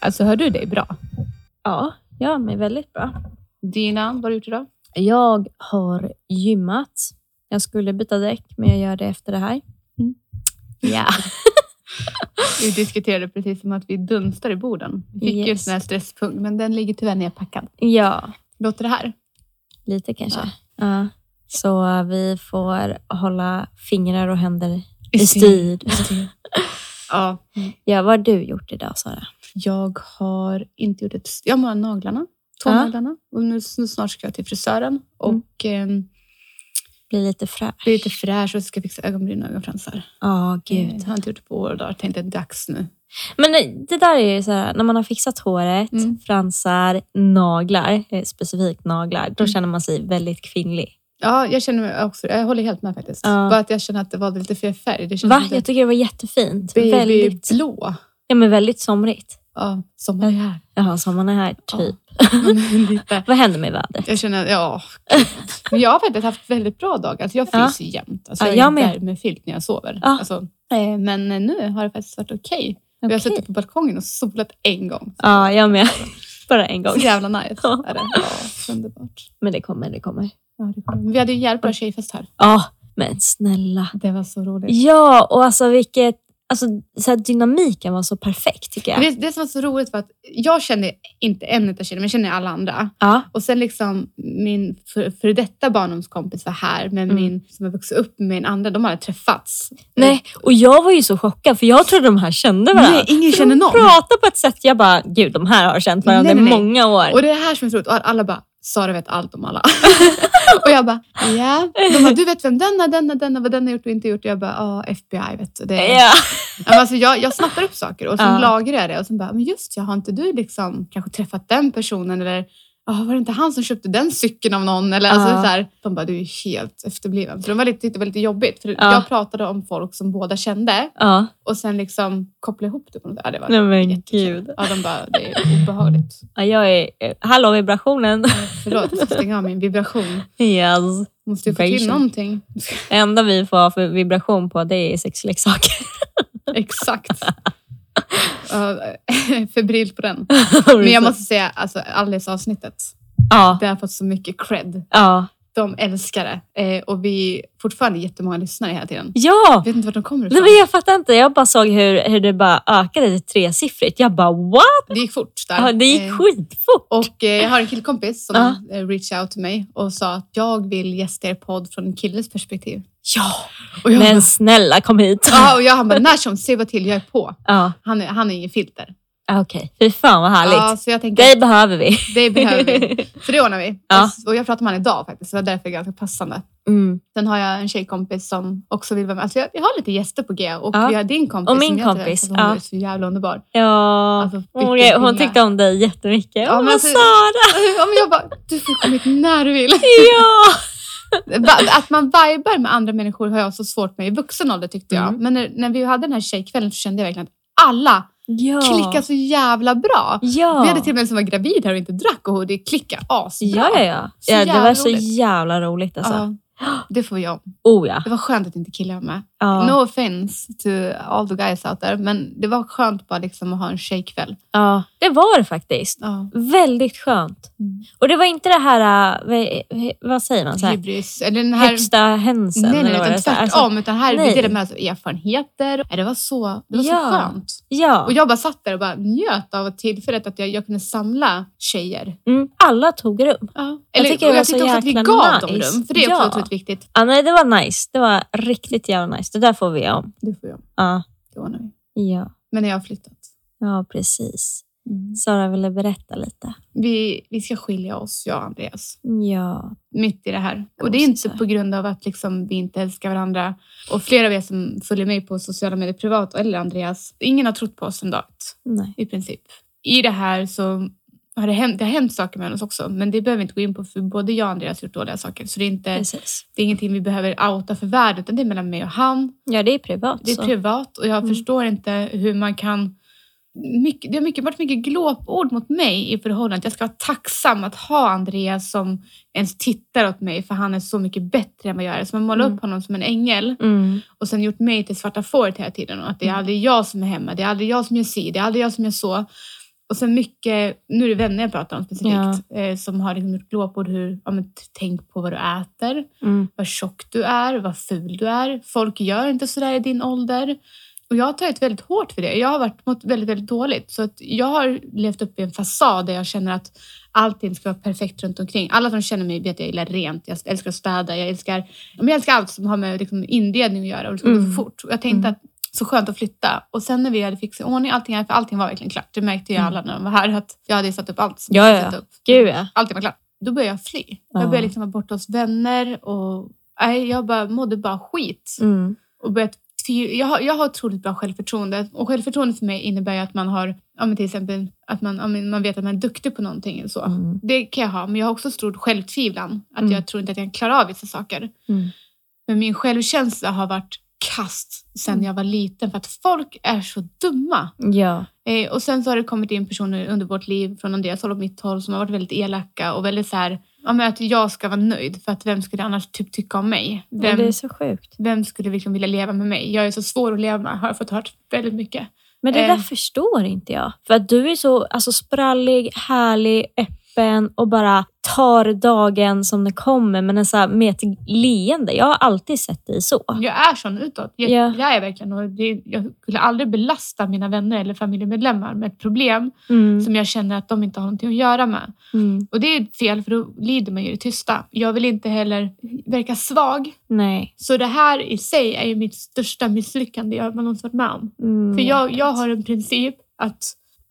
Alltså hör du dig bra? Ja, jag mig väldigt bra. Dina, vad har du gjort idag? Jag har gymmat. Jag skulle byta däck, men jag gör det efter det här. Mm. Ja. Vi diskuterade precis som att vi dunstar i borden. Vi fick ju en Yes. sån här stresspunkt, men den ligger tyvärr nedpackad. ja, Låter det här? lite kanske. Ja. Ja. Så vi får hålla fingrar och händer i I styr. Ja. Ja, vad har du gjort idag, Sara? Jag har inte gjort ett... Jag målar naglarna. Ja. Tånaglarna. Och nu, nu snart ska jag till frisören och mm. Bli lite fräsch. bli lite fräsch och ska fixa ögonbryn och ögonfransar. Ja, gud. Jag har inte gjort det på år och dagar. Tänkte det är dags nu. Men det- det där är ju så här, när man har fixat håret, Mm. fransar, naglar, eh, specifikt naglar, då Mm. känner man sig väldigt kvinnlig. Ja, jag känner mig också... Jag håller helt med faktiskt. Ja. Bara att jag känner att det var lite fel färg. Det Va? Jag tycker det var jättefint. Väldigt, babyblå. ja, men väldigt somrigt. Ja, sommaren är här. Jaha, sommaren är här, typ. Lite. Vad händer med vädret? Jag känner, ja. Men jag har faktiskt haft väldigt bra dagar. Alltså jag Ja. fryser jämt. Alltså Ja, jag jag är med. värmefilt när jag sover. Ja. Alltså, eh, men nu har det faktiskt varit okej. Vi har suttit på balkongen och solat en gång. Ja, jag med. Bara en Så gång. jävla nice. Ja. Är det? Ja, underbart. Men det kommer, det kommer. Ja. Vi hade ju jävligt bra tjejfest här. Ja, men snälla. Det var så roligt. Ja, och alltså vilket... Alltså, så här, dynamiken var så perfekt tycker jag. Det, det som var så roligt var att jag kände inte en av tjejerna, men jag kände alla andra. Ja, Och sen liksom min för, för detta barndomskompis var här, men Mm. min som har vuxit upp med min andra, de hade träffats. nej, och jag var ju så chockad för jag trodde de här kände varandra. Nej, ingen För känner de någon. pratar på ett sätt, jag bara, gud de här har känt varandra i många år. Och det är det här som är så roligt. Och alla bara, Sara vet allt om alla. och jag bara, ja. De bara, du vet vem den är, den är, den är, vad den har gjort och inte gjort. Och jag bara, ja, FBI vet du. Det är... Men alltså, jag, jag snappar upp saker och sen Ja. lagrar jag det. Och sen bara, men just ja, har inte du liksom kanske träffat den personen? Eller "Ja, var det inte han som köpte den cykeln av någon? Eller, alltså, så här, de bara, du är helt efterbliven. Så de var lite, tyckte det var lite jobbigt. För Ja. jag pratade om folk som båda kände ja. och sen liksom kopplade ihop det på något. Ja, det var Nej men gud. Ja, de bara, det är obehagligt. Ja, jag är... eh, Hallå vibrationen. Förlåt, jag ska stänga av min vibration. Yes. Måste ju få till någonting. Det enda vi får ha för vibration på det är sexleksaker. Exakt. Febrilt på den. Men jag måste säga, alltså Alice-avsnittet, Ja, det har fått så mycket cred. ja. De älskar det. Eh, och vi fortfarande jättemånga lyssnare hela tiden. Ja! Jag vet inte vart de kommer Nej, ifrån. men jag fattar inte. Jag bara såg hur, hur det bara ökade till tresiffrigt. Jag bara what? Det gick fort där. Ja, det gick Eh, skitfort. och eh, jag har en killkompis som Ja. eh, reached out till mig och sa att jag vill gästa er podd från en killes perspektiv. Ja, men bara, snälla kom hit. ja, och jag han bara, när som, se vad till, jag är på. Ja, Han är, han är ingen filter. Okej. Fy fan vad härligt. Ja, så jag tänker, Det behöver vi. det behöver vi. Så det ordnar vi. Ja. Och jag pratade med honom idag faktiskt, så det var därför ganska passande. Mm. Sen har jag en tjejkompis som också vill vara med. Alltså jag, jag har lite gäster på G och Ja. vi har din kompis. Och min kompis, vet, hon ja. är så jävla underbar. Ja, Alltså, hon, hon tyckte om dig jättemycket. Ja, men alltså- Sara! Ja, men jag bara, du får komma hit när du vill. Ja! Att man vibar med andra människor har jag så svårt med i vuxen ålder tyckte jag. Mm. Men när, när vi hade den här tjejkvällen så kände jag verkligen att alla Ja. klickar så jävla bra. Ja. Vi hade till och med som var gravid här och inte drack och det klickade asbra. Ja, ja, ja. Så ja det var så roligt. jävla roligt alltså. Ja, det får jag. Oh ja. Det var skönt att inte killar var med. Ja. No offense to all the guys out there, men det var skönt bara liksom att ha en tjejkväll. ja, det var det faktiskt. Ja. Väldigt skönt. Mm. Och det var inte det här, äh, vad, säger man? Så här, Hybris. Eller den här... högsta hänsen? Nej, nej, eller utan så tvärtom. Alltså, utan här nej. vi delade med oss erfarenheter. Det var, så, det var så Ja. skönt. ja, Och jag bara satt där och bara njöt av tillfället att jag, jag kunde samla tjejer. mm, alla tog rum. Ja. Jag Eller, tycker och det var jag så också att vi gav dem nice. rum, för det är också otroligt viktigt. Ja, nej, det var nice. Det var riktigt jävla nice. Det där får vi om. Det får jag. Ja, Det ordnar vi. ja. Men när jag har flyttat. ja precis. Sara ville berätta lite. Vi, vi ska skilja oss, jag och Andreas. Ja, mitt i det här. Och det är inte på grund av att liksom vi inte älskar varandra. Och flera av er som följer mig på sociala medier privat, eller Andreas, ingen har trott på oss en dag nej. i princip. I det här så har det hänt, det har hänt saker med oss också, men det behöver vi inte gå in på för både jag och Andreas har gjort dåliga saker. Så det är, inte, Precis. det är ingenting vi behöver outa för världen, utan det är mellan mig och han. Ja, det är privat. Det är så. privat och jag Mm. förstår inte hur man kan... Mycket, det har mycket, varit mycket glåpord mot mig i förhållandet. Jag ska vara tacksam att ha Andreas som ens tittar åt mig för han är så mycket bättre än vad jag är. Så man målar Mm. upp honom som en ängel Mm. och sen gjort mig till svarta fåret hela tiden. Och att det är Mm. aldrig jag som är hemma, det är aldrig jag som gör si, det är aldrig jag som gör så. Och sen mycket, nu är det vänner jag pratar om specifikt, eh, som har liksom gjort glåpord hur, ja, men, tänk på vad du äter, Mm. vad tjock du är, vad ful du är. Folk gör inte sådär i din ålder. Och jag har tagit väldigt hårt för det. Jag har varit, mått väldigt, väldigt dåligt. Så att jag har levt upp i en fasad där jag känner att allting ska vara perfekt runt omkring. Alla som känner mig vet att jag gillar rent, jag älskar att städa, jag älskar, jag älskar allt som har med liksom, inredning att göra och det ska gå Mm. så fort. Och jag tänkte Mm. att så skönt att flytta. Och sen när vi hade fixat i ordning allting, här, för allting var verkligen klart. Det märkte ju Mm. alla när de var här att jag hade satt upp allt. som Ja, ja. Upp. Gud ja. Allting var klart. Då började jag fly. Ja. Jag började liksom vara borta hos vänner och nej, jag bara mådde bara skit. Mm. Och börjat jag, har, jag har otroligt bra självförtroende. Och självförtroende för mig innebär ju att man har, ja, men till exempel att man, ja, man vet att man är duktig på någonting. Så. Mm. Det kan jag ha, men jag har också stor självtvivlan. Att Mm. jag tror inte att jag kan klara av vissa saker. Mm. Men min självkänsla har varit kast sedan Mm. jag var liten för att folk är så dumma. Ja. Eh, och sen så har det kommit in personer under vårt liv från Andreas håll och mitt håll som har varit väldigt elaka och väldigt så här, ja, att jag ska vara nöjd för att vem skulle annars typ tycka om mig? Vem, Det är så sjukt. vem skulle liksom vilja leva med mig? Jag är så svår att leva med har jag fått hört väldigt mycket. Men det Eh. där förstår inte jag. För att du är så alltså, sprallig, härlig, öppen och bara tar dagen som den kommer men en så här, med ett leende. Jag har alltid sett dig så. Jag är sån utåt. Jag, Ja. jag är verkligen och det, Jag skulle aldrig belasta mina vänner eller familjemedlemmar med ett problem Mm. som jag känner att de inte har någonting att göra med. Mm. Och det är fel för då lider man ju i tysta. Jag vill inte heller verka svag. Nej. Så det här i sig är ju mitt största misslyckande jag någonsin varit med om. Mm, För jag, jag har en princip att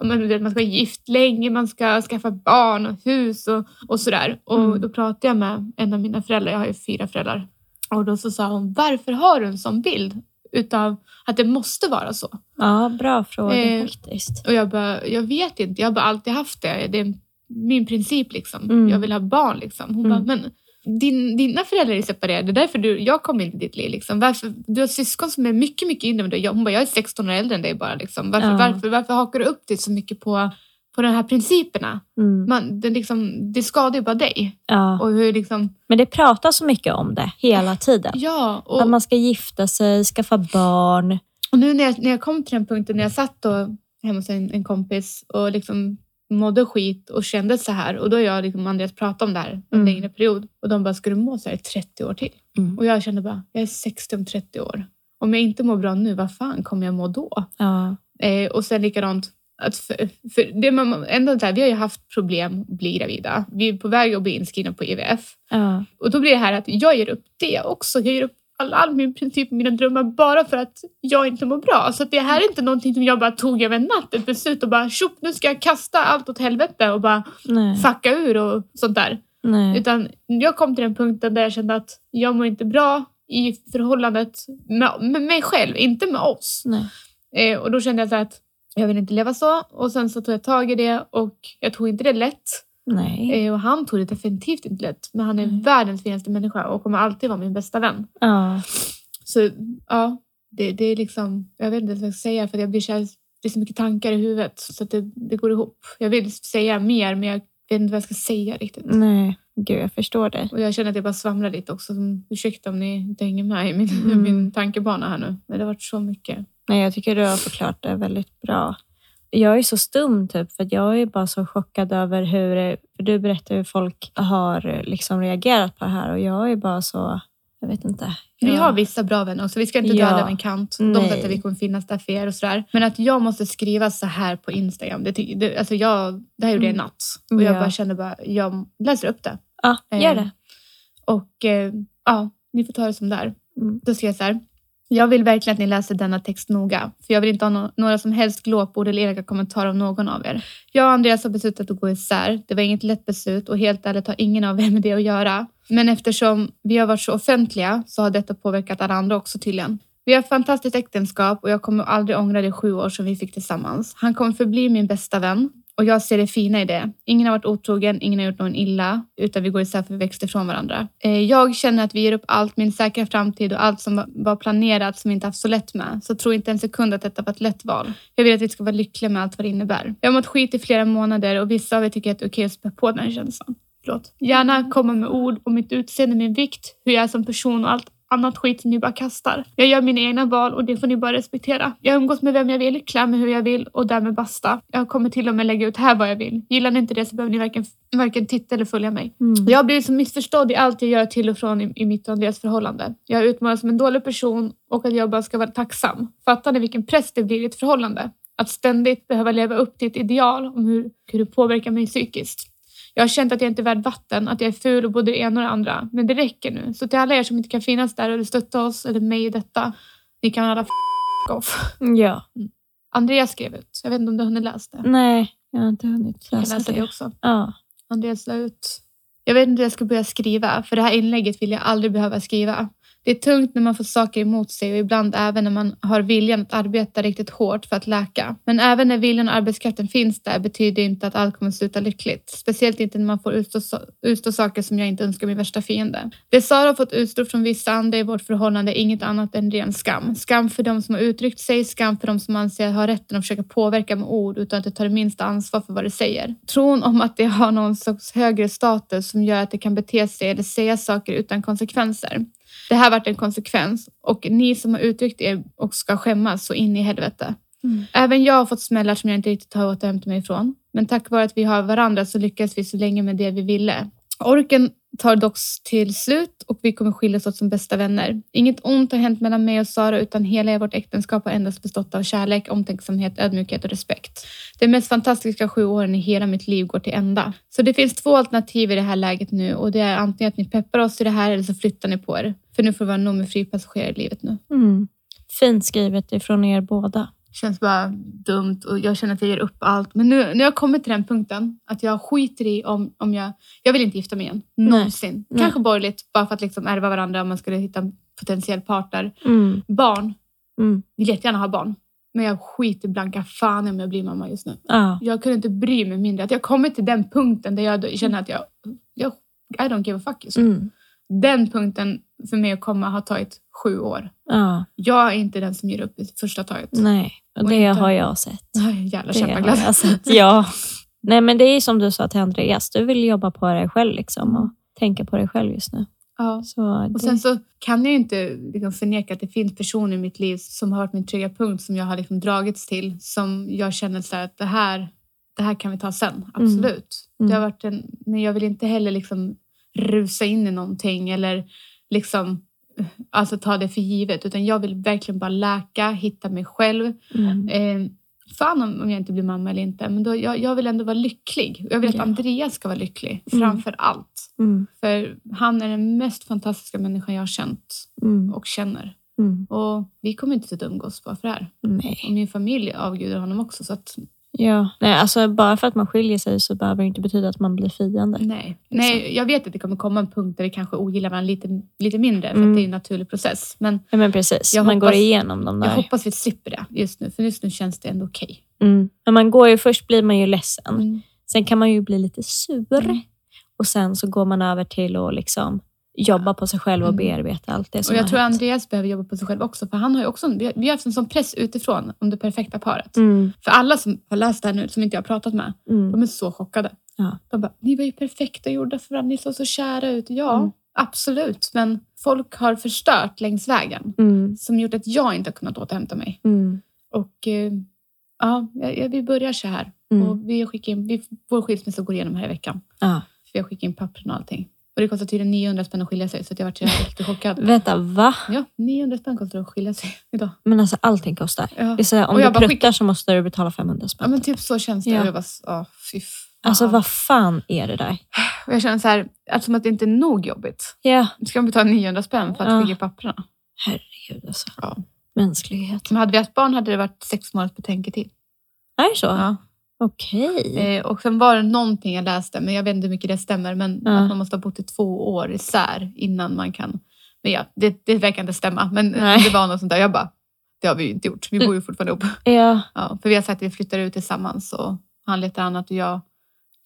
man, vet, man ska vara gift länge, man ska skaffa barn och hus och, och sådär. Och Mm. då pratade jag med en av mina föräldrar, jag har ju fyra föräldrar. Och då så sa hon, varför har du en sån bild utav att det måste vara så? Ja, bra fråga Eh, faktiskt. Och jag bara, jag vet inte, jag har bara alltid haft det. Det är min princip liksom. Mm. Jag vill ha barn liksom. Hon Mm. bara, men din, dina föräldrar är separerade, därför du, jag kom in i ditt liv. Liksom. Varför, du har syskon som är mycket, mycket yngre än dig. Hon bara, jag är 16 år äldre än dig bara. Liksom. Varför, Ja. varför, varför hakar du upp dig så mycket på, på de här principerna? Mm. Man, det, liksom, det skadar ju bara dig. Ja. Och hur liksom, Men det pratas så mycket om det hela tiden. ja, Att och, man ska gifta sig, skaffa barn. och nu när jag, när jag kom till den punkten när jag satt då hemma hos en, en kompis och liksom mådde skit och kände så här. Och då har jag liksom Andreas pratat om det här en Mm. längre period. Och de bara, ska du må så här i 30 år till? Mm. Och jag kände bara, jag är 60 om 30 år. Om jag inte mår bra nu, vad fan kommer jag må då? Ja. Eh, och sen likadant, att för, för det man, ändå så här, vi har ju haft problem att bli gravida. Vi är på väg att bli inskrivna på IVF. Ja. Och då blir det här att jag ger upp det också. Jag ger upp all, all min princip, mina drömmar bara för att jag inte mår bra. Så att det här är inte någonting som jag bara tog över en natt. Ett beslut och bara tjopp, nu ska jag kasta allt åt helvete och bara Nej. fucka ur och sånt där. Nej. Utan jag kom till den punkten där jag kände att jag mår inte bra i förhållandet med, med mig själv, inte med oss. Eh, och då kände jag så att jag vill inte leva så. Och sen så tog jag tag i det och jag tog inte det lätt. Nej. Eh, och han tog det definitivt inte lätt. Men han är Nej. världens finaste människa och kommer alltid vara min bästa vän. Ja. Så ja, det, det är liksom, jag vet inte vad jag ska säga för jag blir här, det är så mycket tankar i huvudet så att det, det går ihop. Jag vill säga mer men jag vet inte vad jag ska säga riktigt. Nej. Gud, jag förstår dig. Och jag känner att jag bara svamlar lite också. Så Ursäkta om ni inte hänger med i min, Mm. min tankebana här nu. Men det har varit så mycket. Nej, jag tycker du har förklarat det väldigt bra. Jag är så stum typ, för jag är bara så chockad över hur... För du berättar hur folk har liksom reagerat på det här och jag är bara så... Jag vet inte. Vi har vissa bra vänner också. Vi ska inte dra Ja. alla över en kant. De vet att vi kommer finnas där för er och sådär. Men att jag måste skriva så här på Instagram. Det, det, alltså jag, det här gjorde jag i Mm. natt. Och jag Ja. bara kände bara, jag läser upp det. Ja, gör Eh, det. Och eh, ja, ni får ta det som det är. Mm. Då skrev jag så här. Jag vill verkligen att ni läser denna text noga, för jag vill inte ha no- några som helst glåpord eller elaka kommentarer av någon av er. Jag och Andreas har beslutat att gå isär. Det var inget lätt beslut och helt ärligt har ingen av er med det att göra. Men eftersom vi har varit så offentliga så har detta påverkat alla andra också tydligen. Vi har ett fantastiskt äktenskap och jag kommer aldrig ångra de sju år som vi fick tillsammans. Han kommer förbli min bästa vän och jag ser det fina i det. Ingen har varit otrogen, ingen har gjort någon illa, utan vi går isär för vi växte ifrån varandra. Eh, jag känner att vi ger upp allt, min säkra framtid och allt som var- planerat som vi inte haft så lätt med. Så tro inte en sekund att detta var ett lätt val. Jag vill att vi ska vara lyckliga med allt vad det innebär. Jag har mått skit i flera månader och vissa av er tycker att det är okej att spä på den här känslan. Förlåt. Gärna komma med ord om mitt utseende, min vikt, hur jag är som person och allt annat skit som ni bara kastar. Jag gör mina egna val och det får ni bara respektera. Jag umgås med vem jag vill, klär mig hur jag vill och därmed basta. Jag kommer till och med lägga ut här vad jag vill. Gillar ni inte det så behöver ni varken, varken titta eller följa mig. Mm. Jag blivit så missförstådd i allt jag gör till och från i, i mitt och Andreas förhållande. Jag har utmålats som en dålig person och att jag bara ska vara tacksam. Fattar ni vilken press det blir i ett förhållande? Att ständigt behöva leva upp till ett ideal om hur, hur det påverkar mig psykiskt. Jag har känt att jag inte är värd vatten, att jag är ful och både det ena och det andra. Men det räcker nu. Så till alla er som inte kan finnas där eller stötta oss eller mig i detta, ni kan alla f off. Ja. Andreas skrev ut. Jag vet inte om du har hunnit läsa det. Nej, jag har inte hunnit Jag kan läsa läsa det det. också. Ja. Andreas la ut. Jag vet inte hur jag ska börja skriva, för det här inlägget vill jag aldrig behöva skriva. Det är tungt när man får saker emot sig och ibland även när man har viljan att arbeta riktigt hårt för att läka. Men även när viljan och arbetskraften finns där betyder det inte att allt kommer att sluta lyckligt. Speciellt inte när man får utstå, utstå saker som jag inte önskar min värsta fiende. Det Sara har fått utstå från vissa andra i vårt förhållande är inget annat än ren skam. Skam för de som har uttryckt sig, skam för de som anser att ha rätten att försöka påverka med ord utan att de tar det minsta ansvar för vad de säger. Tron om att det har någon sorts högre status som gör att det kan bete sig eller säga saker utan konsekvenser. Det här varit en konsekvens och ni som har uttryckt er och ska skämmas så in i helvete. Mm. Även jag har fått smällar som jag inte riktigt har återhämtat mig ifrån. Men tack vare att vi har varandra så lyckas vi så länge med det vi ville. Orken tar dock till slut och vi kommer skiljas åt som bästa vänner. Inget ont har hänt mellan mig och Sara utan hela vårt äktenskap har endast bestått av kärlek, omtänksamhet, ödmjukhet och respekt. De mest fantastiska sju åren i hela mitt liv går till ända. Så det finns två alternativ i det här läget nu och det är antingen att ni peppar oss i det här eller så flyttar ni på er. För nu får vi vara nog med fripassagerare i livet nu. Mm. Fint skrivet ifrån er båda känns bara dumt och jag känner att jag ger upp allt. Men nu, nu har jag kommit till den punkten att jag skiter i om, om jag... Jag vill inte gifta mig igen. Nej. Någonsin. Nej. Kanske borgerligt, bara för att liksom ärva varandra om man skulle hitta en potentiell partner. Mm. Barn, Mm. vill jättegärna ha barn. Men jag skiter blanka fan om jag blir mamma just nu. Ja. Jag kunde inte bry mig mindre. Att jag kommit till den punkten där jag känner att jag, jag I don't give a fuck just nu. Mm. Den punkten för mig att komma har tagit sju år. ja. Jag är inte den som ger upp i första taget. Nej, och Och det inte- har jag sett. Aj, Jävla Det sett, ja. Nej, men det är som du sa till Andreas, du vill jobba på dig själv liksom, och tänka på dig själv just nu. Ja. Så Och det, sen så kan jag inte liksom förneka att det finns personer i mitt liv som har varit min trygga punkt som jag har liksom dragits till. Som jag känner så att det här, det här kan vi ta sen. Absolut. Mm. Det har varit en, men jag vill inte heller liksom rusa in i någonting eller liksom alltså ta det för givet. Utan jag vill verkligen bara läka, hitta mig själv. mm. Eh, fan om, om jag inte blir mamma eller inte. Men då, jag, jag vill ändå vara lycklig. Jag vill att Ja. Andreas ska vara lycklig Mm. framför allt. Mm. För han är den mest fantastiska människan jag har känt Mm. och känner. Mm. Och vi kommer inte sluta umgås bara för det här. Nej. Och min familj avgudar honom också. Så att, Ja. Nej, alltså bara för att man skiljer sig så behöver det inte betyda att man blir fiende. nej. nej, jag vet att det kommer komma en punkt där vi kanske ogillar varandra lite, lite mindre. För Mm. att det är en naturlig process. Men Ja, men precis. Jag man går hoppas- igenom de jag hoppas vi slipper det just nu. För just nu känns det ändå okej. Mm. Men man går ju, först blir man ju ledsen. Mm. Sen kan man ju bli lite sur. Mm. Och sen så går man över till att liksom jobba på sig själv och Mm. bearbeta allt det som Och jag har tror hänt. Andreas behöver jobba på sig själv också. För han har ju också, vi har vi har haft en sån press utifrån om det perfekta paret. Mm. För alla som har läst det här nu, som inte jag har pratat med, Mm. de är så chockade. Ja. De bara, ni var ju perfekta gjorda för varandra, ni såg så kära ut. Ja, Mm. absolut. Men folk har förstört längs vägen. Mm. Som gjort att jag inte har kunnat återhämta mig. Mm. Och eh, ja, jag, jag- vi börjar så här. Och vi skickar in, vi, vår skilsmässa går igenom här i veckan. Ja. Vi har skickat in pappren och allting. Och det kostar tydligen 900 spänn att skilja sig. Så att jag varit så chockad. Vänta, va? Ja, 900 spänn kostar det att skilja sig idag. Men alltså allting kostar. Ja. Det är så här, om Och du pruttar så måste du betala 500 spänn. Ja, men typ så känns det. Ja. Och jag bara, ja, fy fan. Alltså vad fan är det där? Och jag känner så här, att som att det inte är nog jobbigt. Ja, Ska man betala 900 spänn för att Ja. skicka papperna? herregud alltså. Ja. Mänsklighet. Men hade vi haft barn hade det varit sex månaders betänketid. Är det så? Ja. Okej. Eh, och sen var det någonting jag läste, men jag vet inte hur mycket det stämmer, men Ja. att man måste ha bott i två år isär innan man kan... Men ja, det, det verkar inte stämma. Men Nej. det var något sånt där. Jag bara, det har vi ju inte gjort. Vi bor ju fortfarande ihop. Ja. Ja, för vi har sagt att vi flyttar ut tillsammans och han letar annat och jag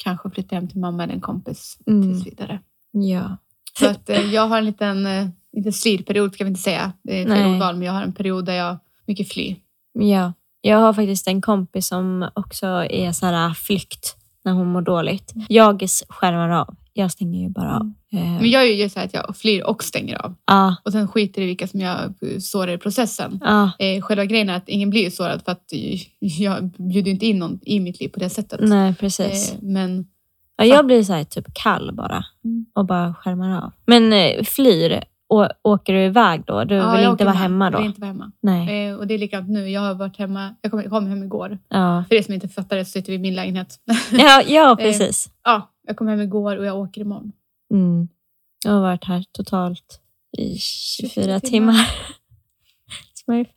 kanske flyttar hem till mamma eller en kompis Mm. tills vidare. Ja. Så att, eh, jag har en liten, eh, liten slirperiod ska vi inte säga. Det är fel ordval, men jag har en period där jag mycket flyr. Ja. Jag har faktiskt en kompis som också är så här flykt när hon mår dåligt. Jag skärmar av. jag stänger ju bara av. Eh, Men jag gör ju så här att jag flyr och stänger av. Ja, Och sen skiter i vilka som jag sårar i processen. ja, Eh, själva grejen är att ingen blir sårad för att jag bjuder inte in någon i mitt liv på det sättet. nej precis. Eh, men Ja, jag blir så här typ kall bara Mm. och bara skärmar av. Men eh, flyr, åker du iväg då? Du ja, vill jag inte vara hemma Jag då? vill inte vara hemma. Nej. Eh, och det är likadant nu. Jag har varit hemma. Jag kom, kom hem igår. Ja. För er som inte fattar det så sitter vi i min lägenhet. Ja, Eh, ja, precis. ja, jag kom hem igår och jag åker imorgon. Mm. Jag har varit här totalt i 24 24 timmar. Smurf.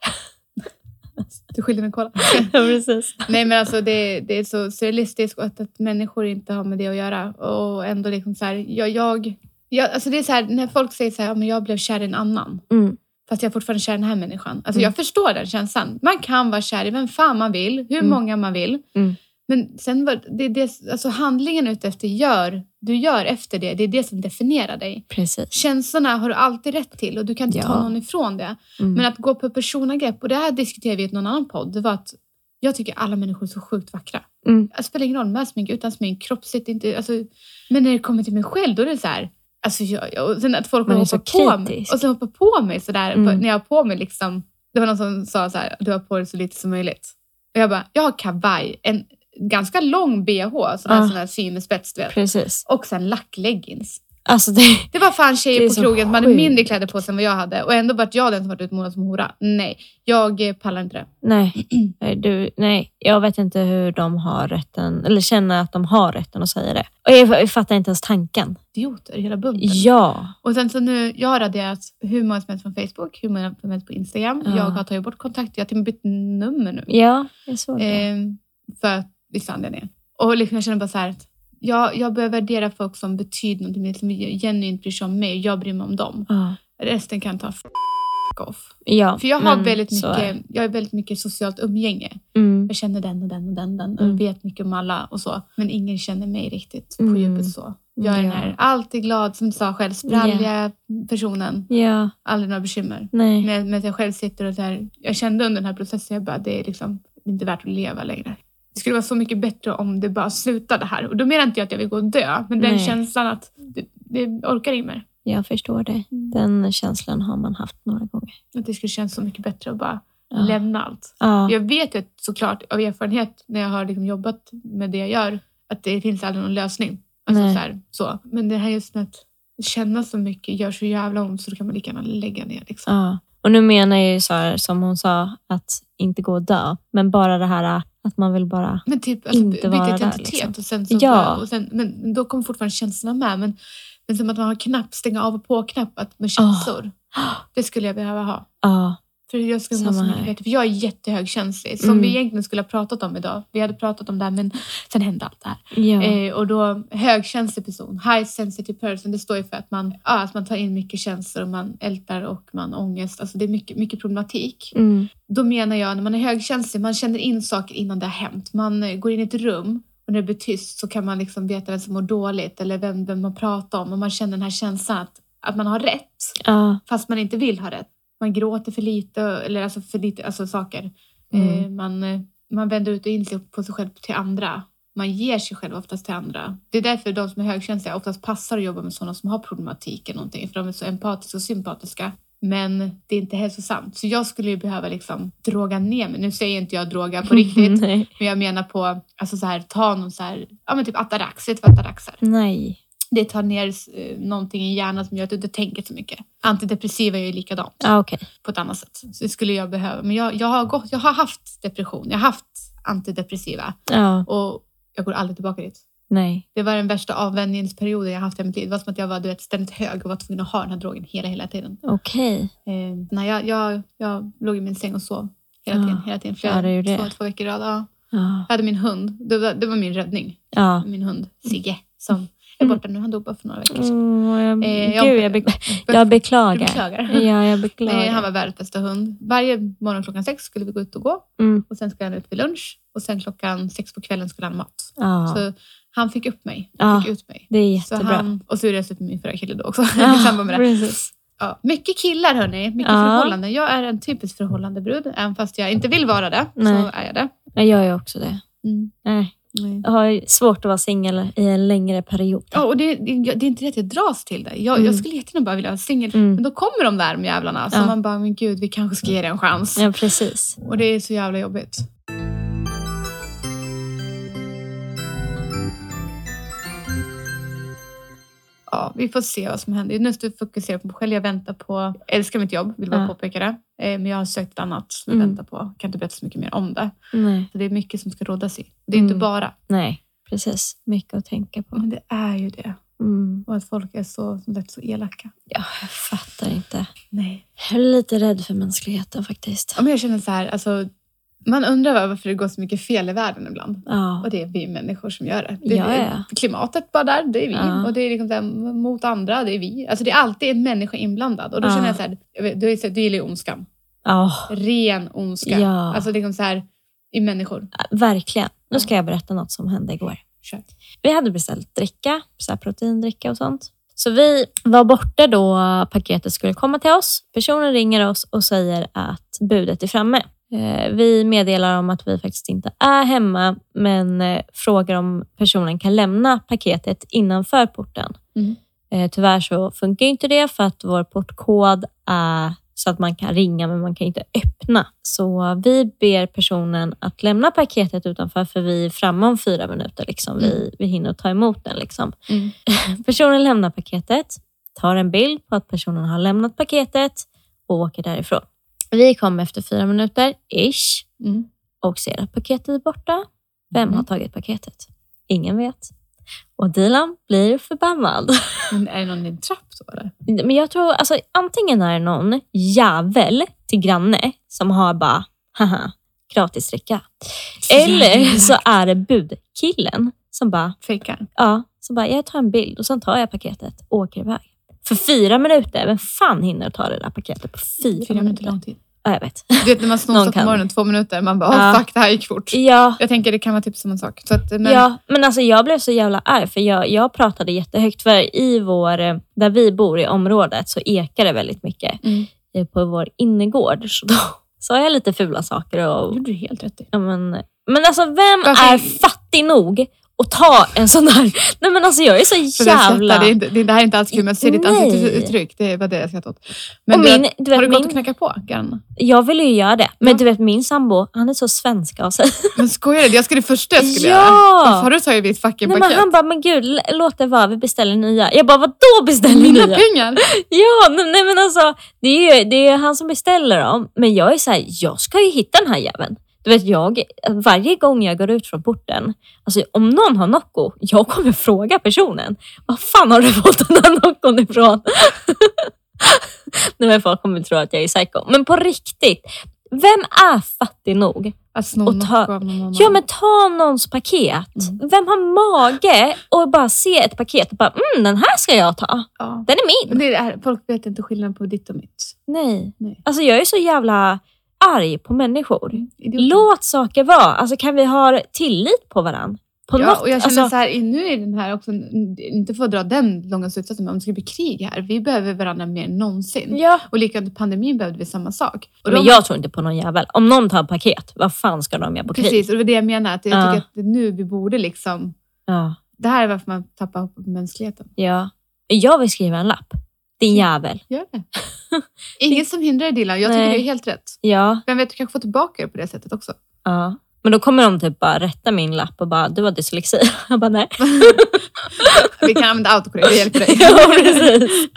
Du skyller mig kolla. ja, precis. Nej men alltså det, det är så surrealistiskt att, att människor inte har med det att göra. Och ändå liksom så här, jag, jag, jag, alltså det är så här, när folk säger så här, men jag blev kär i en annan. Mm. Fast jag är fortfarande kär i den här människan. Alltså Mm. jag förstår den känslan. Man kan vara kär i vem fan man vill, hur Mm. många man vill. Mm. Men sen var det, det, alltså handlingen utefter gör, du gör efter det, det är det som definierar dig. Precis. Känslorna har du alltid rätt till och du kan inte ta Ja. någon ifrån det. Mm. Men att gå på personangrepp, och det här diskuterade vi i någon annan podd, det var att jag tycker alla människor är så sjukt vackra. Mm. Det spelar ingen roll med smink, utan smink, kroppsligt, inte... Alltså, men när det kommer till mig själv, då är det så här... Alltså jag, och sen att folk Man hoppar på mig, och så hoppar på mig sådär, Mm. på, när jag har på mig liksom... Det var någon som sa så här, du har på dig så lite som möjligt. Och jag bara, jag har kavaj, en ganska lång bh, sån här, Ah. sån här syn med spets, du vet. Precis. Och sen lackleggings. Alltså det, Det var fan tjejer på krogen som hade sjukt. mindre kläder på sig än vad jag hade. Och ändå vart jag den som varit utmålad som hora. Nej, jag eh, pallar inte det. nej, du, nej, jag vet inte hur de har rätten, eller känner att de har rätten att säga det. Och jag, jag fattar inte ens tanken. Idioter, hela bunten. Ja, Och sen så nu, jag har raderat hur många som helst från Facebook, hur många som helst på Instagram. Ja. Jag har tagit bort kontakt, jag har till och med bytt nummer nu. ja, jag såg det. Ehm, för vissa anledningar. Och liksom jag känner bara så här att jag, jag börjar värdera folk som betyder någonting, som genuint bryr sig om mig. Jag bryr mig om dem. Ja, Resten kan ta f- off. ja För jag har väldigt så är mycket, jag har väldigt mycket socialt umgänge. Mm. Jag känner den och den och den, den Mm. och vet mycket om alla och så. Men ingen känner mig riktigt på Mm. djupet så. Jag är den Ja. här alltid glad, som du sa själv, spralliga personen. Ja, Aldrig några bekymmer. nej. Men, men jag själv sitter och så här, jag kände under den här processen, jag bara, det är liksom inte värt att leva längre. Det skulle vara så mycket bättre om det bara slutade här. Och då menar inte jag att jag vill gå och dö, men den Nej. känslan att det, det orkar in mer. Jag förstår det. Mm. Den känslan har man haft några gånger. Att det skulle kännas så mycket bättre att bara Ja. lämna allt. Ja. Jag vet ju såklart av erfarenhet när jag har liksom jobbat med det jag gör att det finns aldrig någon lösning. Alltså så här, så. Men det här just med att känna så mycket gör så jävla ont så då kan man lika gärna lägga ner. Liksom. Ja. Och nu menar jag ju så här, som hon sa, att inte gå och dö. Men bara det här att man vill bara... Men typ alltså, Inte vara där, liksom. Och sen så Ja. och sen, men då kommer fortfarande känslorna med. Men, men som att man har knapp, stänga av och på-knapp med känslor. Det skulle jag behöva ha. Ja, För jag skulle Samma så mycket bättre. För jag är jättehögkänslig. Som Mm. vi egentligen skulle ha pratat om idag. Vi hade pratat om det här men sen hände allt det här. ja. Eh, och då högkänslig person, high sensitive person, det står ju för att man, ja, att man tar in mycket känslor, man ältar och man ångest. Alltså det är mycket, mycket problematik. Mm. Då menar jag när man är högkänslig, man känner in saker innan det har hänt. Man eh, går in i ett rum och när det blir tyst så kan man liksom veta vem som mår dåligt eller vem, vem man pratar om och man känner den här känslan att, att man har rätt ja. fast man inte vill ha rätt. Man gråter för lite, eller alltså för lite alltså saker. Mm. Eh, man, eh, man vänder ut och in sig på sig själv till andra. Man ger sig själv oftast till andra. Det är därför de som är högkänsliga oftast passar att jobba med sådana som har problematik eller någonting. För de är så empatiska och sympatiska. Men det är inte hälsosamt. Så jag skulle ju behöva liksom droga ner mig. Nu säger inte jag droga på riktigt. Men jag menar på, alltså så här, ta någon så här, ja men typ Atarax, vet du vad Atarax är? Nej. Det tar ner eh, någonting i hjärnan som gör att du inte tänker så mycket. Antidepressiva är ju likadant Ja, okej. på ett annat sätt. Så det skulle jag behöva. Men jag, jag, har, gått, jag har haft depression, jag har haft antidepressiva Ja, och jag går aldrig tillbaka dit. nej. Det var den värsta avvänjningsperioden jag haft i mitt liv. Det var som att jag var du vet, ständigt hög och var tvungen att ha den här drogen hela, hela tiden. Okej. Eh, nej, jag, jag, jag låg i min säng och sov hela Ja. tiden. Hela tiden flera, Ja, det. Två, två veckor i rad. Ja. Ja. Jag hade min hund. Det var, det var min räddning. Min hund Sigge som är borta nu. Han dog bara för några veckor sedan. Mm, jag, Eh, jag- gud, jag, be, jag Du beklagar. beklagar. Ja, jag beklagar. Eh, han var världens bästa hund. Varje morgon klockan sex skulle vi gå ut och gå. Mm. Och sen skulle han ut vid lunch. Och sen klockan sex på kvällen skulle han ha mat. Ja, Så han fick upp mig. Han fick ut mig. det är Så jättebra. han, och så är det dessutom min förra kille då också. i samband med det. precis. Ja, mycket killar hörni. Mycket Ja. förhållanden. Jag är en typisk förhållandebrud. Även fast jag inte vill vara det. Nej. Så är jag det. Jag gör ju också det. Mm. Nej, Nej. Har svårt att vara singel i en längre period. Ja, och det, det, det är inte det att jag dras till det. Jag, Mm. jag skulle jättegärna bara vilja vara singel. Mm. Men då kommer de där med jävlarna. Så Ja. man bara, men gud, vi kanske ska ge det en chans. Ja, precis. Och det är så jävla jobbigt. Ja, vi får se vad som händer. Nu måste jag på mig själv. Jag väntar på... Jag älskar mitt jobb, vill bara Ja. påpeka det. Eh, Men jag har sökt ett annat som jag Mm. väntar på. Jag kan inte berätta så mycket mer om det. Nej, Så det är mycket som ska rådas i. Det är inte Mm. bara, nej, precis. Mycket att tänka på. men det är ju det. Mm. Och att folk är så lätt så elaka. Ja, jag fattar inte. Nej. Jag är lite rädd för mänskligheten faktiskt. Ja, men jag känner så här, alltså, man undrar varför det går så mycket fel i världen ibland. Ja, Och det är vi människor som gör det. det Ja, ja. Klimatet bara där, det är vi. Ja. Och det är liksom här, mot andra, det är vi. Alltså det är alltid en människa inblandad. Och då känner jag så här, du, du gillar ju ondskan. ja Ren ondska. Ja. Alltså liksom så här, i människor. verkligen. Nu ska jag berätta något som hände igår. Kör. Vi hade beställt dricka, så här proteindricka och sånt. Så vi var borta då paketet skulle komma till oss. Personen ringer oss och säger att budet är framme. Eh, Vi meddelar om att vi faktiskt inte är hemma, men eh, frågar om personen kan lämna paketet innanför porten. Mm. Eh, Tyvärr så funkar inte det för att vår portkod är så att man kan ringa men man kan inte öppna. Så vi ber personen att lämna paketet utanför för vi är framme om fyra minuter. Liksom. Vi, vi hinner ta emot den. Liksom. Mm. Personen lämnar paketet, tar en bild på att personen har lämnat paketet och åker därifrån. Vi kommer efter fyra minuter, ish, Mm. och ser att paketet är borta. Vem Mm. har tagit paketet? Ingen vet. Och Dilan blir förbannad. Men är det någon i en trapp då eller? Men jag tror, alltså antingen är det någon jävel till granne som har bara, haha, gratis dricka. Eller så är det budkillen som bara, Fejkar. ja, så bara, jag tar en bild och sen tar jag paketet och åker iväg. För fyra minuter, vem fan hinner ta det där paketet på fyra, Fyra minuter lång tid. Ja, jag vet. Du vet när man snosar på morgonen två minuter, man bara Ja. fuck det här gick fort. Ja, Jag tänker det kan vara typ samma sak. Att, men, ja, men alltså jag blev så jävla arg för jag, jag pratade jättehögt. För i vår, eh, där vi bor i området så ekar det väldigt mycket Mm. på vår innergård. Så då sa jag lite fula saker. Det Och, gjorde du helt rätt i. ja, men, men alltså vem Varför- är fattig nog att ta en sån där... Nej men alltså jag är så jävla... det, är inte, det, det här är inte alls kul, men se ditt ansiktsuttryck. Det var det jag skrattade åt. Men och du, min, vet, du har vet, du gått min, och knackat på grannarna? jag ville ju göra det, men Ja. du vet min sambo, han är så svensk av sig. Men skojar du? Jag skulle det första jag skulle Ja! göra. Varför har du tagit mitt fucking Nej, men paket? han bara, men gud låt det vara, vi beställer nya. Jag bara, vadå beställer Mina nya? pengar! Ja, nej men alltså det är ju det är han som beställer dem. Men jag är så här, jag ska ju hitta den här jäveln. Du vet, jag, varje gång jag går ut från porten, alltså om någon har Nocco, jag kommer fråga personen. Var fan har du fått den här Noccon ifrån? Nej, men folk kommer tro att jag är psycho. Men på riktigt, vem är fattig nog? Att sno Och ta- någon annan. Ja, men ta någons paket. Mm. Vem har mage och bara se ett paket och bara, mm, den här ska jag ta. Ja. Den är min. Det är det folk vet inte skillnaden på ditt och mitt. Nej. Nej. Alltså jag är så jävla arg på människor. Idioter. Låt saker vara. Alltså kan vi ha tillit på varandra? På Ja, något, och jag känner alltså, så här, nu är den här också, inte för att dra den långa slutsatsen, men om det ska bli krig här, vi behöver varandra mer än någonsin. ja. Och likadant i pandemin behövde vi samma sak. Och Men de- jag tror inte på någon jävel. Om någon tar paket, vad fan ska de göra på krig? Precis, och det var det jag menar. Att jag Ja. tycker att det är nu vi borde liksom... Ja. Det här är varför man tappar hoppet på mänskligheten. ja. Jag vill skriva en lapp. Din jävel. Gör det. Inget som hindrar dig Dilan. Jag tycker Nej. det är helt rätt. Ja. Vem vet, du kanske får tillbaka det på det sättet också. ja. Men då kommer de typ bara rätta min lapp och bara, du har dyslexi. Jag bara, nej. Vi kan använda autokorrekt, det hjälper dig. ja, precis.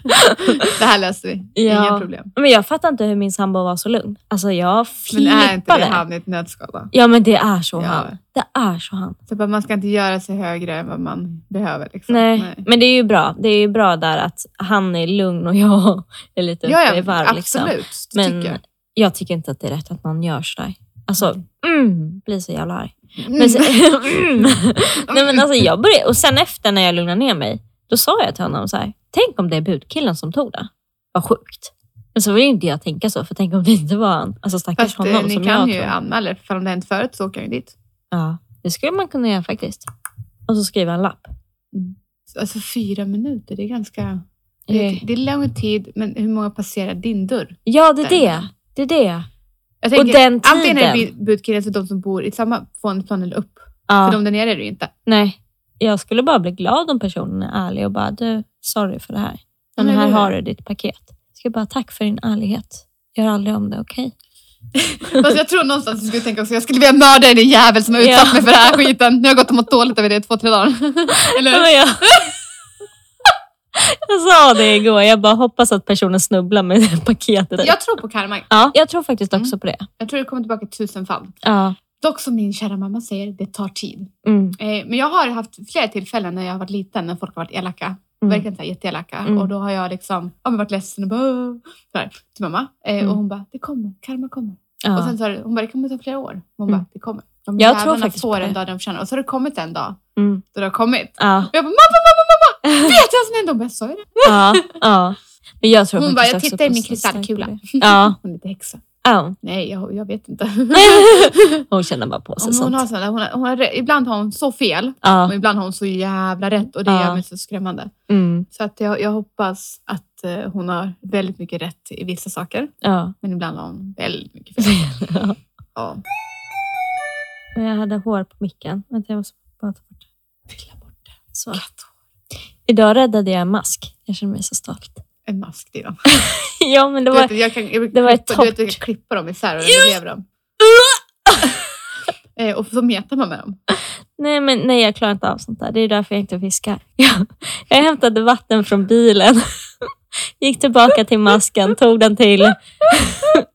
Det här löser vi. Ja. Inga problem. Men jag fattar inte hur min sambo var så lugn. Alltså jag Men är inte det flippade. han i ett nötskal? då? Ja men det är så Ja. han. Det är så han. Så bara, man ska inte göra sig högre än vad man behöver. Liksom. Nej. men det är ju bra. Det är ju bra där att han är lugn och jag är lite Ja, uppe i ja varv. Liksom. absolut. Det Men tycker jag. jag tycker inte att det är rätt att någon gör sådär. Alltså, mm, blir så jävla arg. Mm. Men sen, mm. Nej, men alltså, jag började, och sen efter när jag lugnade ner mig, då sa jag till honom så här, tänk om det är budkillen som tog det. Vad sjukt. Men så vill inte jag tänka så, för tänk om det inte var han. Alltså stackars Fast eh, honom ni som kan jag ju tror. anmäla för om det hänt förut så åker han ju dit. Ja, det skulle man kunna göra faktiskt. Och så skriva en lapp. Alltså fyra minuter, det är ganska... Det är, det är lång tid, men hur många passerar din dörr? Ja, det är det. Det är det. Jag Och den Antingen är det tiden. budkillen för de som bor i samma våningsplan eller upp. Ja. För de där nere är det ju inte. Nej, jag skulle bara bli glad om personen är ärlig och bara, du, sorry för det här. Men Men här har du ditt paket. Jag ska bara, tack för din ärlighet. Gör aldrig om det, okej? Fast jag tror någonstans att du skulle tänka också, jag skulle vilja mörda din jävel som har utsatt Ja. mig för den här skiten. Nu har jag gått och mått dåligt över det i två, tre dagar. Eller Ja, hur? jag... sa det igår, jag bara hoppas att personen snubblar med det paketet. Jag tror på karma. Ja, jag tror faktiskt också på det. Jag tror det kommer tillbaka i tusen fall. Ja. Dock som min kära mamma säger, det tar tid. Mm. Eh, men jag har haft flera tillfällen när jag har varit liten, när folk har varit elaka. Mm. Verkligen så här jätteelaka. Mm. Och då har jag liksom ja, men varit ledsen och bara, till mamma. Eh, Mm. Och hon bara, det kommer, karma kommer. Ja. Och sen det, hon bara, det kommer ta flera år. Hon Mm. bara, det kommer. De Jag tror faktiskt får en dag de förtjänar. Och så har det kommit en dag Mm. då det har kommit. Ja. Och jag bara, mamma, mamma, mamma! Vet jag vad som hände? Hon bara, sa jag det? ja, ja. Men jag tror Hon bara, jag tittar i min så kristallkula. Ja. Hon är lite häxa. ja. Nej, jag, jag vet inte. Hon känner bara på sig Hon, sånt. har såna, hon har, hon har, ibland har hon så fel, Ja. och ibland har hon så jävla rätt. Och det Ja. gör mig så skrämmande. Mm. Så att jag, jag hoppas att eh, hon har väldigt mycket rätt i vissa saker. Ja. Men ibland har hon väldigt mycket fel. Ja. Jag hade hår på micken. Vänta, jag måste bara ta bort det. Pilla bort det. Så. Idag räddade jag en mask. Jag känner mig så stolt. En mask till dem. ja, men det var... vet, jag kan, jag det var ett klippa, du vet, torrt. jag kan klippa dem isär och då lever de. eh, och så metar man med dem. Nej, men nej, jag klarar inte av sånt där. Det är därför jag inte fiskar. Jag, jag hämtade vatten från bilen. Gick tillbaka till masken, tog den till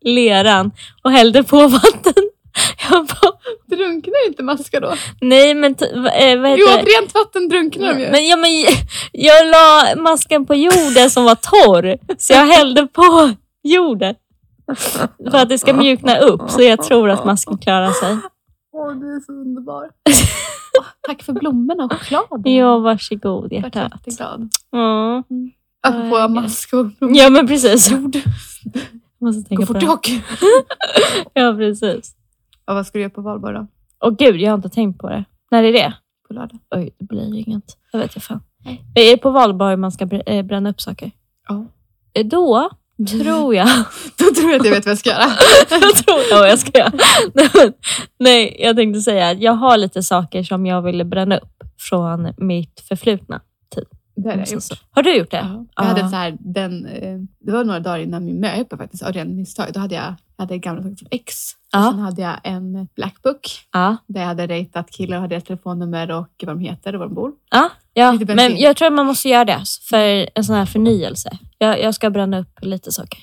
leran och hällde på vatten. Jag bara, Drunknar inte maskar då? nej men t- eh, vad Jo, heter det? rent vatten drunknar de ju. Men, ja, men jag la masken på jorden som var torr, så jag hällde på jorden. För att det ska mjukna upp, så jag tror att masken klarar sig. Åh, du är så underbar. Åh, tack för blommorna och chokladen. Ja, varsågod jag vart hjärtat. jätteglad. Ja, Apropå Tack. mask och blommor. ja men precis. Jag måste Gå tänka på fort det. och. Ja, precis. Ja, vad ska du göra på valborg då? Åh gud, jag har inte tänkt på det. När är det? På lördag? Oj, det blir inget. Jag vet jag fan. Nej. Det är på valborg man ska eh, bränna upp saker. Ja. Eh, Då tror jag... Då tror jag att jag vet vad jag ska göra. jag tror ja, jag ska göra. Nej, jag tänkte säga att jag har lite saker som jag ville bränna upp från mitt förflutna. Det har jag gjort. Har du gjort det? Ja. Jag hade så här, den, eh, det var några dagar innan min möhippa faktiskt, av ren misstag. Då hade jag, jag hade gamla saker från X. Ja. Och sen hade jag en Blackbook Ja. där jag hade ratat killar och hade deras telefonnummer och vad de heter och var de bor. Ja, ja. Men jag tror att man måste göra det för en sån här förnyelse. Jag, jag ska bränna upp lite saker.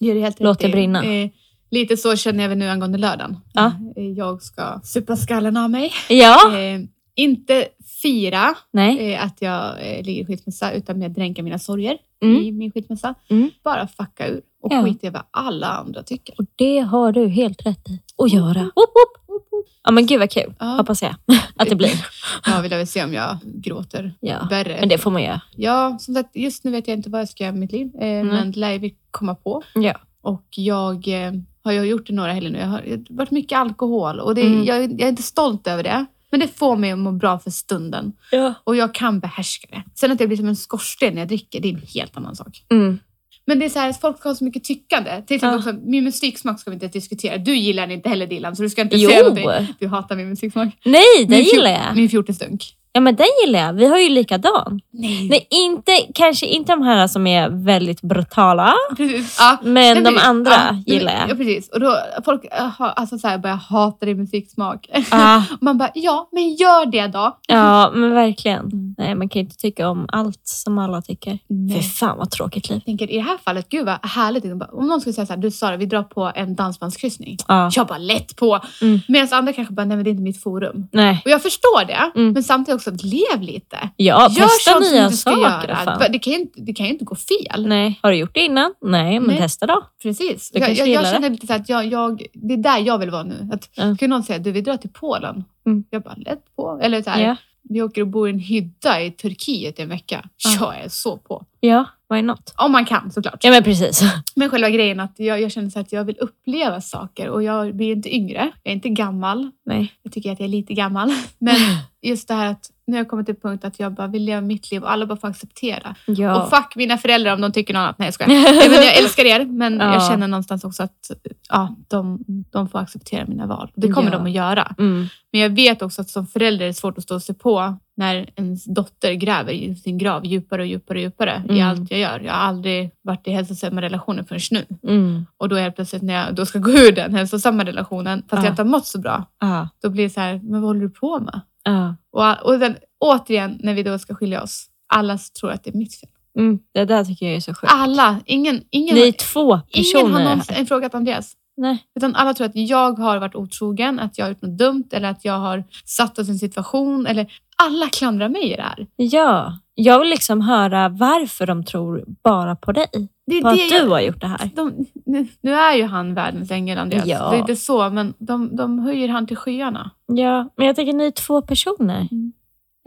Är det helt Låt det brinna. Eh, lite så känner jag väl nu angående lördagen. Ja. Eh, jag ska supa skallen av mig. Ja, Eh, inte fira eh, att jag eh, ligger i skilsmässa utan mer dränka mina sorger Mm. i min skilsmässa. Mm. Bara fucka ur och Ja. skita i vad alla andra tycker. Och det har du helt rätt i att göra. Woop, woop. Ja men gud vad kul, Ja. hoppas jag att det blir. Jag vill väl se om jag gråter Ja. värre. Men det får man göra. Ja, som sagt, just nu vet jag inte vad jag ska göra med mitt liv. Eh, Men det lär vi komma på. Ja. Och jag eh, har ju gjort det några helger nu. Jag har det har varit mycket alkohol och det, Mm. jag, jag är inte stolt över det. Men det får mig att må bra för stunden. Ja. Och jag kan behärska det. Sen att jag blir som en skorsten när jag dricker, det är en helt annan sak. Mm. Men det är så här, folk har så mycket tyckande. Till exempel Ja. också, min musiksmak ska vi inte diskutera. Du gillar den inte heller Dilan, så du ska inte Jo. säga någonting. Du hatar min musiksmak. Nej, den Min gillar jag. Min fjortesdunk. Ja men den gillar jag. Vi har ju likadan. Nej. Nej, inte, kanske inte de här som är väldigt brutala. Precis. Ja. Men Nej, de precis. andra Ja, gillar Ja, jag. precis. Och då folk har, alltså så här, börjar hata din musiksmak. Ja, man bara, ja, men gör det då. ja men verkligen. Mm. Nej, man kan inte tycka om allt som alla tycker. Fy Nej. fan vad tråkigt liv. Jag tänker i det här fallet, gud vad härligt. Om någon skulle säga så här, du Sara, vi drar på en dansbandskryssning. Ja. Jag bara, lätt på. Mm. Medan andra kanske bara, nej men det är inte mitt forum. Nej. Och jag förstår det, Mm. men samtidigt också, lev lite. Ja, Gör testa nya saker. Det kan, ju inte, det kan ju inte gå fel. Nej. Har du gjort det innan? Nej, men Nej. testa då. Precis. Du Jag, jag, jag känner lite så att jag, jag, det är där jag vill vara nu. Att, Ja. Skulle någon säga, du vi drar till Polen. Mm. Jag bara, lätt på. Eller så här, Ja. vi åker och bor i en hydda i Turkiet i en vecka. Ja. Jag är så på. ja, why not? Om man kan såklart. Ja, men precis. Men själva grejen att jag, jag känner så att jag vill uppleva saker och jag blir inte yngre. Jag är inte gammal. Nej. Jag tycker att jag är lite gammal. Men just det här att nu har jag kommit till punkt att jag bara vill leva mitt liv och alla bara får acceptera. Ja. Och fuck mina föräldrar om de tycker något annat. Nej jag skojar. Nej, men jag älskar er men Ja. jag känner någonstans också att ja, de, de får acceptera mina val. Det kommer Ja. de att göra. Mm. Men jag vet också att som förälder är det svårt att stå och se på när ens dotter gräver i sin grav djupare och djupare och djupare i Mm. allt jag gör. Jag har aldrig varit i hälsosamma relationer förrän nu. Mm. Och då helt plötsligt när jag då ska gå ur den hälsosamma relationen, fast Ja. jag inte har mått så bra, Ja. då blir det så här, men vad håller du på med? Ja. Och, och den, återigen, när vi då ska skilja oss, alla tror att det är mitt fel. Mm. Det där tycker jag är så sjukt. Alla, ingen, ingen, Ni är två ingen har personer någonsin frågat Andreas. Nej. Utan alla tror att jag har varit otrogen, att jag har gjort något dumt eller att jag har satt oss i en situation. Eller, alla klandrar mig i det här. Ja. Jag vill liksom höra varför de tror bara på dig. Det är På att det du jag, har gjort det här. de, nu, nu är ju han världens ängel, Andreas. Ja. Det är inte så, men de, de höjer han till skyarna. Ja, men jag tänker ni är två personer. Mm.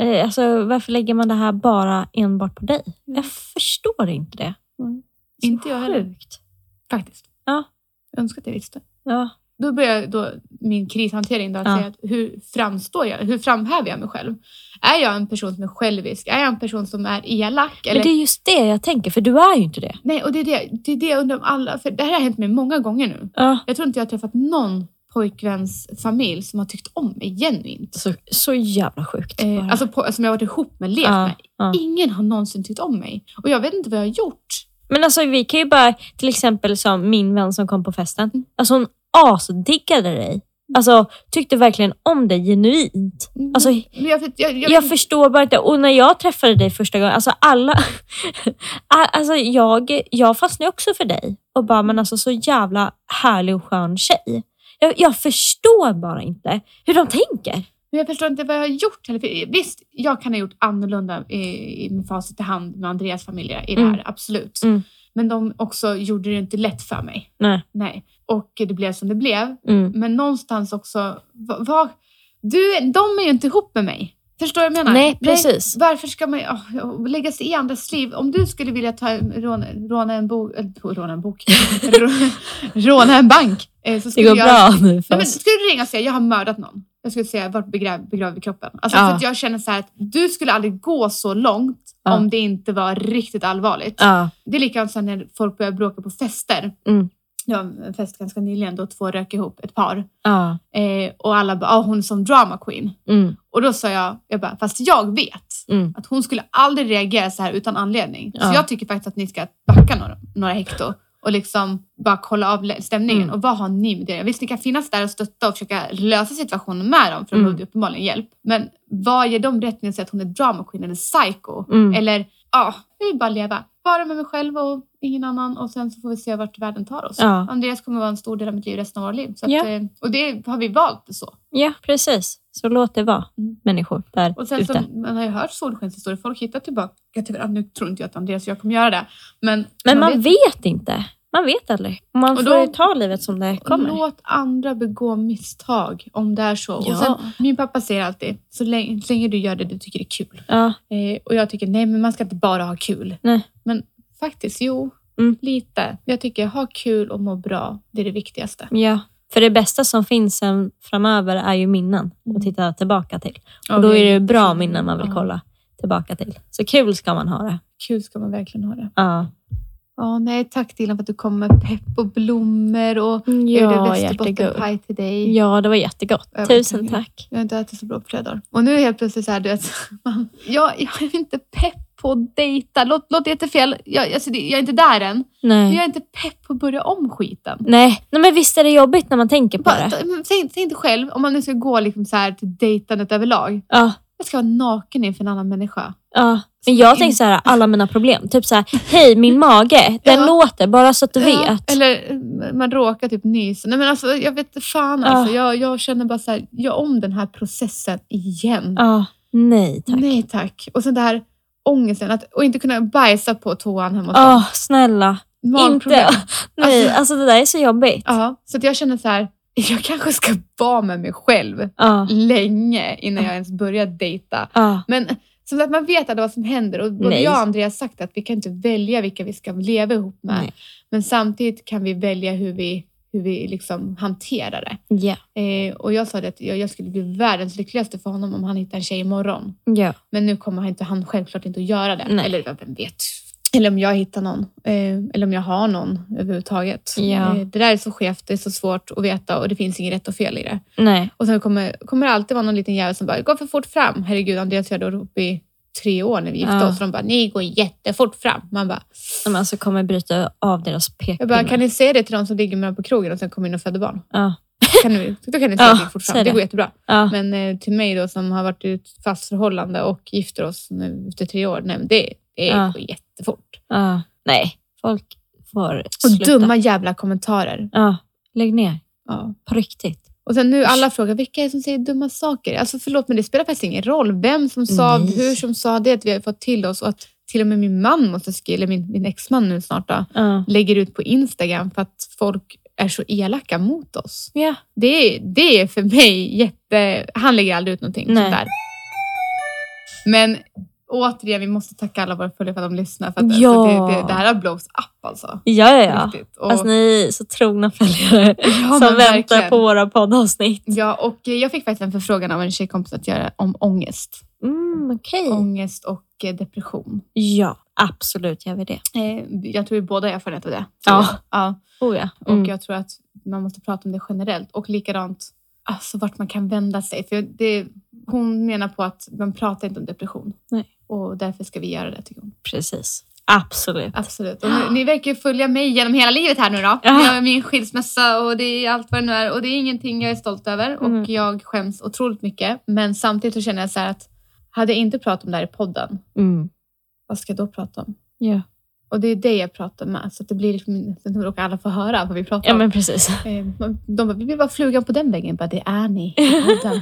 Eh, Alltså, varför lägger man det här bara enbart på dig? Mm. Jag förstår inte det. Mm. Inte jag heller. Faktiskt. Ja. Jag önskar att jag visste. Ja. Då börjar då min krishantering då att Ja. säga att hur framstår jag? Hur framhäver jag mig själv? Är jag en person som är självisk? Är jag en person som är elak? Eller? Men det är just det jag tänker, för du är ju inte det. Nej, och det är det, det är det jag undrar om alla, för det här har hänt mig många gånger nu. Ja. Jag tror inte jag har träffat någon pojkväns familj som har tyckt om mig genuint. Så, så jävla sjukt. Eh, alltså på, som jag har varit ihop med, levt Ja, med. ja. Ingen har någonsin tyckt om mig. Och jag vet inte vad jag har gjort. Men alltså vi kan ju bara, till exempel som min vän som kom på festen. Mm. Alltså hon asdiggade dig. Alltså tyckte verkligen om dig genuint. Alltså Men jag, jag, jag, jag, förstår bara inte. Och när jag träffade dig första gången, alltså alla... alltså jag, jag fastnade också för dig. Och bara, men alltså så jävla härlig och skön tjej. Jag, förstår bara inte hur de tänker. Men jag förstår inte vad jag har gjort. heller. Visst, jag kan ha gjort annorlunda i, i med facit i hand med Andreas familj i det här, Mm. absolut. Mm. Men de också gjorde det inte lätt för mig. Nej. Nej. Och det blev som det blev. Mm. Men någonstans också, vad, vad, du, de är ju inte ihop med mig. Förstår du vad jag menar? Nej, precis. varför ska man åh, lägga sig i andras liv? Om du skulle vilja ta, råna, råna en bok, råna en bok, Rå- råna en bank. eh, Så Det skulle går jag, bra nu för Nej, men oss. skulle du ringa och säga jag har mördat någon? Jag skulle säga vart begrav, begravd i kroppen? Alltså, Ja. för att jag känner så här att du skulle aldrig gå så långt Ja. om det inte var riktigt allvarligt. Ja. Det är likadant som när folk börjar bråka på fester. Mm. Jag var en fest ganska nyligen då två rök ihop, ett par. Ja. Eh, och alla bara, ah, hon är som drama queen. Mm. Och då sa jag, jag bara, fast jag vet Mm. att hon skulle aldrig reagera så här utan anledning. Så Ja. jag tycker faktiskt att ni ska backa några, några hekto och liksom bara kolla av stämningen. Mm. Och vad har ni med det Visst, ni kan finnas där och stötta och försöka lösa situationen med dem, för de Mm. behövde uppenbarligen hjälp. Men vad ger de rätten att säga att hon är drama queen eller psycho? Mm. Eller, ja, jag vill bara leva. Bara med mig själv och ingen annan och sen så får vi se vart världen tar oss. Ja. Andreas kommer vara en stor del av mitt liv resten av våra liv. Så att, Ja. eh, och det har vi valt så. ja, precis. Så låt det vara Mm. människor där Och sen ute. så, man har ju hört solskenshistorier. Folk hittar tillbaka till varandra. Nu tror inte jag att Andreas och jag kommer göra det. Men, Men man vet inte. Man vet aldrig. Man Och får då- ju ta livet som det kommer. Låt andra begå misstag om det är så. Ja. Och sen, min pappa säger alltid, så länge, så länge du gör det du tycker är kul. Ja, Eh, och jag tycker, nej men man ska inte bara ha kul. Nej. Men faktiskt, jo. Mm. Lite. Jag tycker, ha kul och må bra. Det är det viktigaste. ja. För det bästa som finns sen framöver är ju minnen Mm. att titta tillbaka till. Och då är det bra minnen man vill kolla tillbaka till. Så kul ska man ha det. Kul ska man verkligen ha det. Ja, Ja, nej, tack Dilan för att du kom med pepp och blommor och gjorde ja västerbottenpaj till dig. Ja, det var jättegott. Tusen tack. Jag har inte ätit så bra på flera dagar. Och nu helt plötsligt så här, du vet, man, jag, jag är inte pepp på att dejta. Låt, låt det jättefel. Jag, alltså, jag är inte där än. Men Nej. jag är inte pepp på att börja om skiten. Nej. Nej, men visst är det jobbigt när man tänker på Bara, det. men säg, säg inte själv, om man nu ska gå liksom så här till dejtandet överlag. Ja, Jag ska vara naken inför en annan människa. ja. Men jag tänker så här, alla mina problem. Typ så här, hej min mage, den Ja. låter bara så att du Ja, vet. eller man råkar typ nysa. Nej, men alltså, jag vet inte fan Ja. alltså. Jag, jag känner bara så här, gör om den här processen igen. Ja, nej tack. Nej tack. Och sen det här ångesten, att, och inte kunna bajsa på toan hemma hos Åh, dem. snälla. Magproblem. Inte. Nej, Alltså- alltså det där är så jobbigt. Ja, så att jag känner så här, jag kanske ska vara med mig själv Ja, länge innan jag ens börjar dejta. Men som att man vet aldrig vad som händer och både Nej. jag och Andreas har sagt att vi kan inte välja vilka vi ska leva ihop med. Nej. Men samtidigt kan vi välja hur vi, hur vi liksom hanterar det. Ja. Eh, och jag sa det att jag, jag skulle bli världens lyckligaste för honom om han hittar en tjej imorgon. Ja. Men nu kommer han, inte, han självklart inte att göra det. Nej. Eller vem vet. Eller om jag hittar någon. Eh, eller om jag har någon överhuvudtaget. Ja. Eh, det där är så skevt, det är så svårt att veta och det finns inget rätt och fel i det. Nej. Och sen kommer, kommer det alltid vara någon liten jävel som bara, går för fort fram. Herregud, Andreas jag då uppe i tre år när vi gifte Ja. oss. Och de bara, ni går jättefort fram. Man bara, De alltså kommer bryta av deras jag bara, pekpinnar. kan ni säga det till de som ligger med dem på krogen och sen kommer in och föder barn? Ja. Kan ni, då kan ni säga Ja, går fort fram. Det det. går jättebra. Ja. Men eh, till mig då som har varit i ett fast förhållande och gifter oss nu efter tre år, nej, det, det Ja. går jättefort. Ja. Nej. Folk får Och sluta. dumma jävla kommentarer. Ja. Lägg ner. Ja. På riktigt. Och sen nu alla frågar, vilka är det som säger dumma saker? Alltså förlåt, men det spelar faktiskt ingen roll vem som sa, Nej. hur som sa det, att vi har fått till oss och att till och med min man måste skriva, eller min, min exman nu snart då, Ja. lägger ut på Instagram för att folk är så elaka mot oss. Ja. Det, det är för mig jätte... Han lägger aldrig ut någonting Nej. sånt där. Men återigen, vi måste tacka alla våra följare för att de lyssnar. För att Ja. alltså, det, det, det här blows up alltså. Ja, ja, ja. Riktigt. Och, Alltså ni är så trogna följare ja, som väntar verkligen. på våra poddavsnitt. Ja, och jag fick faktiskt en förfrågan av en tjejkompis att göra om ångest. Mm, Okej. Ångest och eh, depression. Ja, absolut gör vi det. Eh, jag tror vi båda har erfarenhet av det. Ja. ja. Oh, ja. Och Mm. jag tror att man måste prata om det generellt. Och likadant alltså, vart man kan vända sig. För det, hon menar på att man pratar inte om depression. Nej. Och därför ska vi göra det, tycker hon. Precis. Absolut. Absolut. Och ni, ni verkar ju följa mig genom hela livet här nu då. Ja. Min skilsmässa och det är allt vad det nu är. Och det är ingenting jag är stolt över. Mm. Och jag skäms otroligt mycket. Men samtidigt så känner jag så här att hade jag inte pratat om det här i podden, Mm. vad ska jag då prata om? Ja. Och det är det jag pratar med. Så att det blir liksom, sen råkar alla få höra vad vi pratar ja, om. men precis. Eh, De bara, vi vill bara flugan på den väggen. Bara, det är ni i podden.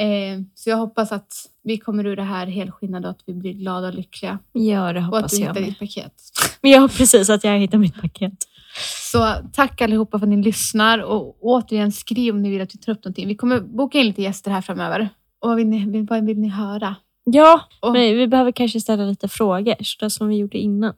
Eh, Så jag hoppas att vi kommer ur det här helskinnade och att vi blir glada och lyckliga. Ja, det Och att hoppas du jag hittar med. ditt paket. Ja, precis. Att jag hittar mitt paket. Så tack allihopa för att ni lyssnar och återigen skriv om ni vill att vi tar upp någonting. Vi kommer boka in lite gäster här framöver. Och vad vill ni, vad vill ni höra? Ja, Och, men vi behöver kanske ställa lite frågor, så där som vi gjorde innan.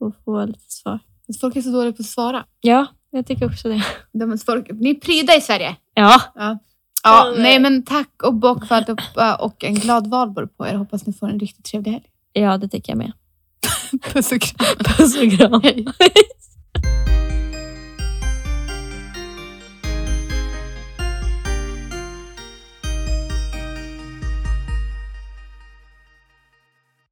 Och få lite svar. Folk är så dåliga på att svara. Ja, jag tycker också det. De, folk, ni är pryda i Sverige. Ja, Ja. Ja, nej men tack och bock för allihopa och en glad valborg på er. Hoppas ni får en riktigt trevlig helg. ja det tycker jag med. Puss och kram. Puss och kram.